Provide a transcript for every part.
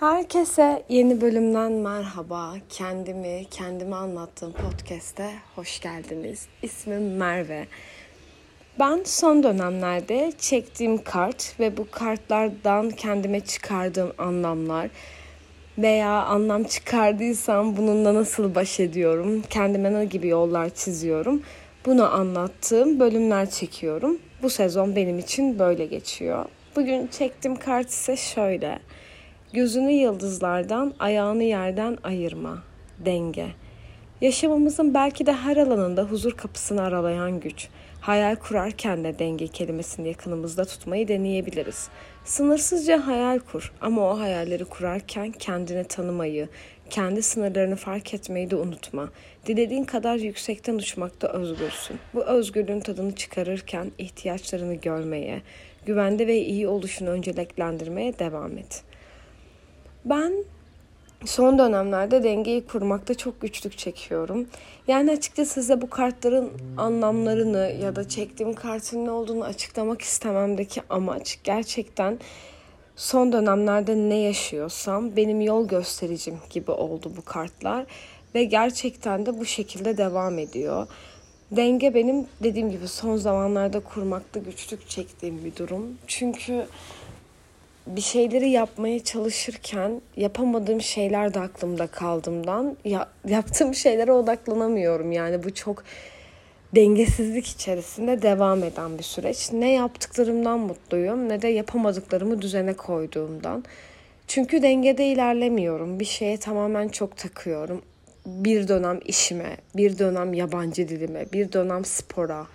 Herkese yeni bölümden merhaba. Kendimi, kendime anlattığım podcast'e hoş geldiniz. İsmim Merve. Ben son dönemlerde çektiğim kart ve bu kartlardan kendime çıkardığım anlamlar veya anlam çıkardıysam bununla nasıl baş ediyorum, kendime ne gibi yollar çiziyorum bunu anlattığım bölümler çekiyorum. Bu sezon benim için böyle geçiyor. Bugün çektiğim kart ise şöyle. Gözünü yıldızlardan, ayağını yerden ayırma. Denge. Yaşamımızın belki de her alanında huzur kapısını aralayan güç. Hayal kurarken de denge kelimesini yakınımızda tutmayı deneyebiliriz. Sınırsızca hayal kur ama o hayalleri kurarken kendini tanımayı, kendi sınırlarını fark etmeyi de unutma. Dilediğin kadar yüksekten uçmakta özgürsün. Bu özgürlüğün tadını çıkarırken ihtiyaçlarını görmeye, güvende ve iyi oluşunu önceliklendirmeye devam et. Ben son dönemlerde dengeyi kurmakta çok güçlük çekiyorum. Yani açıkçası size bu kartların anlamlarını ya da çektiğim kartın ne olduğunu açıklamak istememdeki amaç gerçekten son dönemlerde ne yaşıyorsam benim yol göstericim gibi oldu bu kartlar ve gerçekten de bu şekilde devam ediyor. Denge benim dediğim gibi son zamanlarda kurmakta güçlük çektiğim bir durum. Çünkü bir şeyleri yapmaya çalışırken yapamadığım şeyler de aklımda kaldığımdan ya, yaptığım şeylere odaklanamıyorum. Yani bu çok dengesizlik içerisinde devam eden bir süreç. Ne yaptıklarımdan mutluyum ne de yapamadıklarımı düzene koyduğumdan. Çünkü dengede ilerlemiyorum. Bir şeye tamamen çok takıyorum. Bir dönem işime, bir dönem yabancı dilime, bir dönem spora,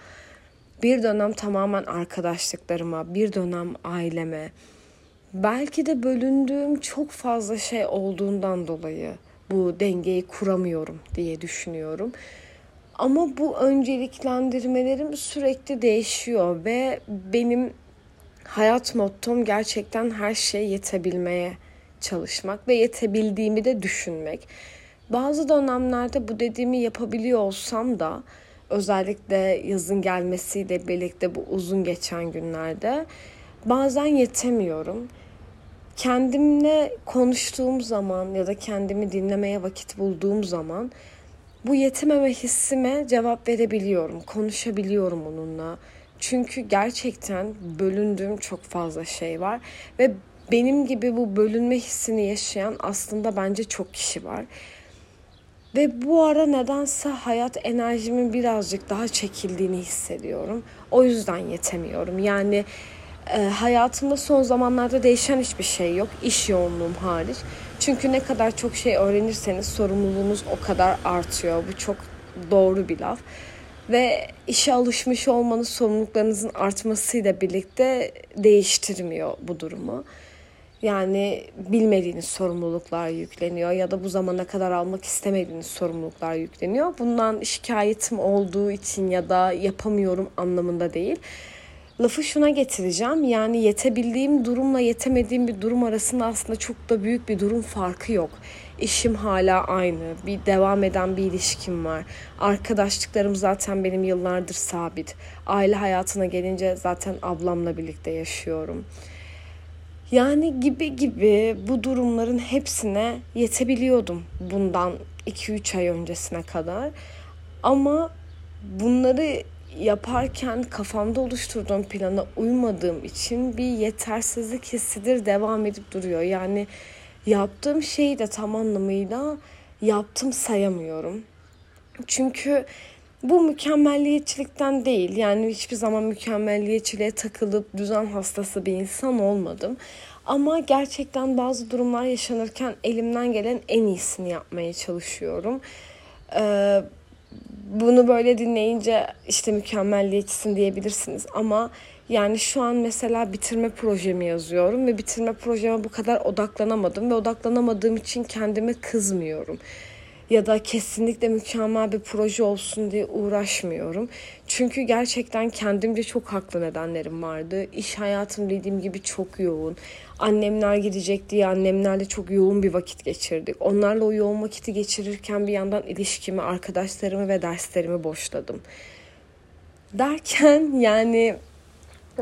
bir dönem tamamen arkadaşlıklarıma, bir dönem aileme belki de bölündüğüm çok fazla şey olduğundan dolayı bu dengeyi kuramıyorum diye düşünüyorum. Ama bu önceliklendirmelerim sürekli değişiyor ve benim hayat mottom gerçekten her şeye yetebilmeye çalışmak ve yetebildiğimi de düşünmek. Bazı dönemlerde bu dediğimi yapabiliyor olsam da özellikle yazın gelmesiyle birlikte bu uzun geçen günlerde bazen yetemiyorum kendimle konuştuğum zaman ya da kendimi dinlemeye vakit bulduğum zaman bu yetimeme hissime cevap verebiliyorum, konuşabiliyorum onunla. Çünkü gerçekten bölündüğüm çok fazla şey var ve benim gibi bu bölünme hissini yaşayan aslında bence çok kişi var. Ve bu ara nedense hayat enerjimin birazcık daha çekildiğini hissediyorum. O yüzden yetemiyorum. Yani e, hayatımda son zamanlarda değişen hiçbir şey yok. İş yoğunluğum hariç. Çünkü ne kadar çok şey öğrenirseniz sorumluluğunuz o kadar artıyor. Bu çok doğru bir laf. Ve işe alışmış olmanız sorumluluklarınızın artmasıyla birlikte değiştirmiyor bu durumu. Yani bilmediğiniz sorumluluklar yükleniyor ya da bu zamana kadar almak istemediğiniz sorumluluklar yükleniyor. Bundan şikayetim olduğu için ya da yapamıyorum anlamında değil lafı şuna getireceğim. Yani yetebildiğim durumla yetemediğim bir durum arasında aslında çok da büyük bir durum farkı yok. İşim hala aynı. Bir devam eden bir ilişkim var. Arkadaşlıklarım zaten benim yıllardır sabit. Aile hayatına gelince zaten ablamla birlikte yaşıyorum. Yani gibi gibi bu durumların hepsine yetebiliyordum bundan 2-3 ay öncesine kadar. Ama bunları yaparken kafamda oluşturduğum plana uymadığım için bir yetersizlik hissidir devam edip duruyor. Yani yaptığım şeyi de tam anlamıyla yaptım sayamıyorum. Çünkü bu mükemmelliyetçilikten değil. Yani hiçbir zaman mükemmelliyetçiliğe takılıp düzen hastası bir insan olmadım. Ama gerçekten bazı durumlar yaşanırken elimden gelen en iyisini yapmaya çalışıyorum. Ee, bunu böyle dinleyince işte mükemmelliyetçisin diyebilirsiniz. Ama yani şu an mesela bitirme projemi yazıyorum ve bitirme projeme bu kadar odaklanamadım ve odaklanamadığım için kendime kızmıyorum ya da kesinlikle mükemmel bir proje olsun diye uğraşmıyorum. Çünkü gerçekten kendimce çok haklı nedenlerim vardı. İş hayatım dediğim gibi çok yoğun. Annemler gidecek diye annemlerle çok yoğun bir vakit geçirdik. Onlarla o yoğun vakiti geçirirken bir yandan ilişkimi, arkadaşlarımı ve derslerimi boşladım. Derken yani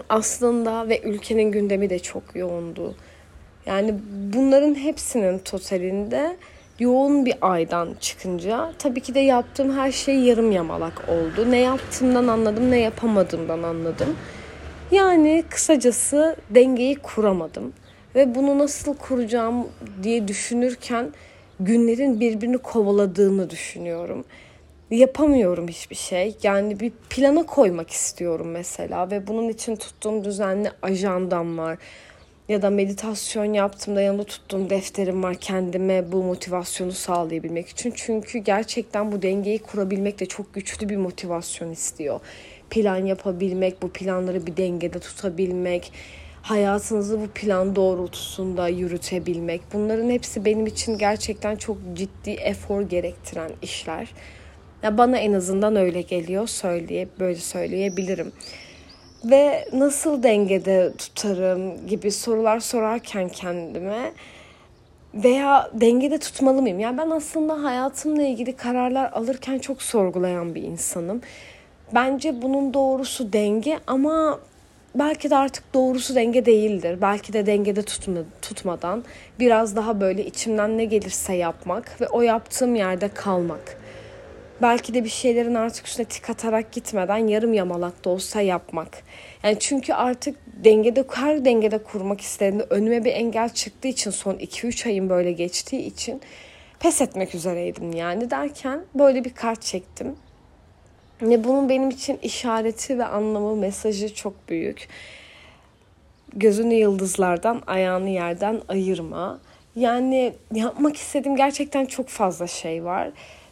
aslında ve ülkenin gündemi de çok yoğundu. Yani bunların hepsinin totalinde yoğun bir aydan çıkınca tabii ki de yaptığım her şey yarım yamalak oldu. Ne yaptığımdan anladım ne yapamadığımdan anladım. Yani kısacası dengeyi kuramadım. Ve bunu nasıl kuracağım diye düşünürken günlerin birbirini kovaladığını düşünüyorum. Yapamıyorum hiçbir şey. Yani bir plana koymak istiyorum mesela ve bunun için tuttuğum düzenli ajandam var. Ya da meditasyon yaptığımda yanında tuttuğum defterim var kendime bu motivasyonu sağlayabilmek için. Çünkü gerçekten bu dengeyi kurabilmek de çok güçlü bir motivasyon istiyor. Plan yapabilmek, bu planları bir dengede tutabilmek, hayatınızı bu plan doğrultusunda yürütebilmek. Bunların hepsi benim için gerçekten çok ciddi efor gerektiren işler. Ya bana en azından öyle geliyor söyleye böyle söyleyebilirim. Ve nasıl dengede tutarım gibi sorular sorarken kendime veya dengede tutmalı mıyım? Yani ben aslında hayatımla ilgili kararlar alırken çok sorgulayan bir insanım. Bence bunun doğrusu denge ama belki de artık doğrusu denge değildir. Belki de dengede tutma, tutmadan biraz daha böyle içimden ne gelirse yapmak ve o yaptığım yerde kalmak. Belki de bir şeylerin artık üstüne tik atarak gitmeden yarım yamalak da olsa yapmak. Yani çünkü artık dengede her dengede kurmak istediğimde önüme bir engel çıktığı için son 2-3 ayın böyle geçtiği için pes etmek üzereydim yani derken böyle bir kart çektim. Ve bunun benim için işareti ve anlamı, mesajı çok büyük. Gözünü yıldızlardan, ayağını yerden ayırma. Yani yapmak istediğim gerçekten çok fazla şey var.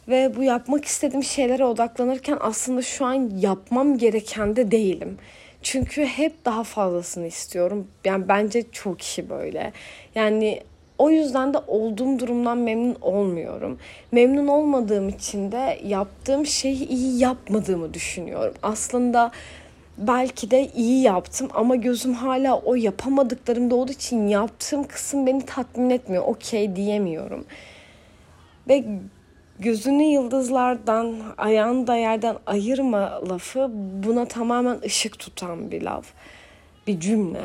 Ve bu yapmak istediğim şeylere odaklanırken aslında şu an yapmam gereken de değilim. Çünkü hep daha fazlasını istiyorum. Yani bence çok kişi böyle. Yani o yüzden de olduğum durumdan memnun olmuyorum. Memnun olmadığım için de yaptığım şeyi iyi yapmadığımı düşünüyorum. Aslında belki de iyi yaptım ama gözüm hala o yapamadıklarımda olduğu için yaptığım kısım beni tatmin etmiyor. Okey diyemiyorum. Ve gözünü yıldızlardan, ayağını da yerden ayırma lafı buna tamamen ışık tutan bir laf. Bir cümle.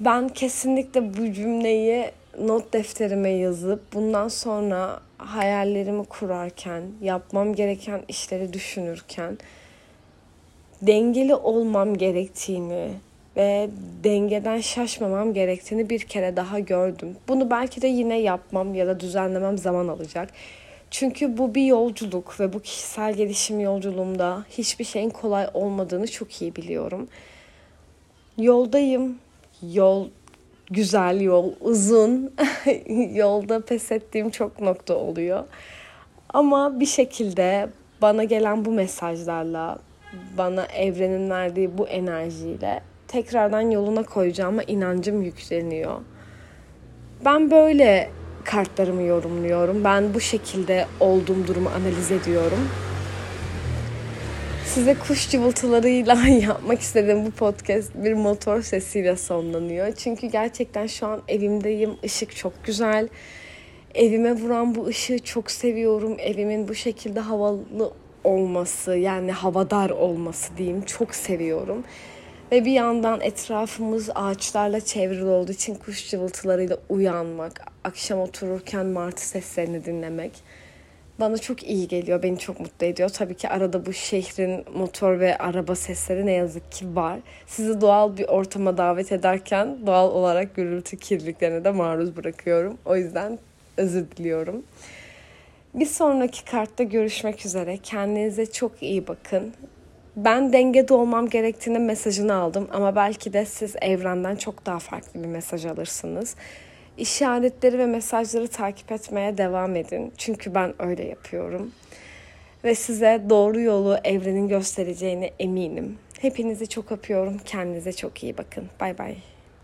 Ben kesinlikle bu cümleyi not defterime yazıp bundan sonra hayallerimi kurarken, yapmam gereken işleri düşünürken dengeli olmam gerektiğini ve dengeden şaşmamam gerektiğini bir kere daha gördüm. Bunu belki de yine yapmam ya da düzenlemem zaman alacak. Çünkü bu bir yolculuk ve bu kişisel gelişim yolculuğumda hiçbir şeyin kolay olmadığını çok iyi biliyorum. Yoldayım. Yol güzel yol, uzun. Yolda pes ettiğim çok nokta oluyor. Ama bir şekilde bana gelen bu mesajlarla, bana evrenin verdiği bu enerjiyle tekrardan yoluna koyacağıma inancım yükleniyor. Ben böyle kartlarımı yorumluyorum. Ben bu şekilde olduğum durumu analiz ediyorum. Size kuş cıvıltılarıyla yapmak istediğim bu podcast bir motor sesiyle sonlanıyor. Çünkü gerçekten şu an evimdeyim. Işık çok güzel. Evime vuran bu ışığı çok seviyorum. Evimin bu şekilde havalı olması yani havadar olması diyeyim çok seviyorum. Ve bir yandan etrafımız ağaçlarla çevrili olduğu için kuş cıvıltılarıyla uyanmak, akşam otururken martı seslerini dinlemek bana çok iyi geliyor, beni çok mutlu ediyor. Tabii ki arada bu şehrin motor ve araba sesleri ne yazık ki var. Sizi doğal bir ortama davet ederken doğal olarak gürültü kirliliklerine de maruz bırakıyorum. O yüzden özür diliyorum. Bir sonraki kartta görüşmek üzere. Kendinize çok iyi bakın. Ben dengede olmam gerektiğini mesajını aldım ama belki de siz evrenden çok daha farklı bir mesaj alırsınız. İşaretleri ve mesajları takip etmeye devam edin. Çünkü ben öyle yapıyorum. Ve size doğru yolu evrenin göstereceğine eminim. Hepinizi çok öpüyorum. Kendinize çok iyi bakın. Bay bay.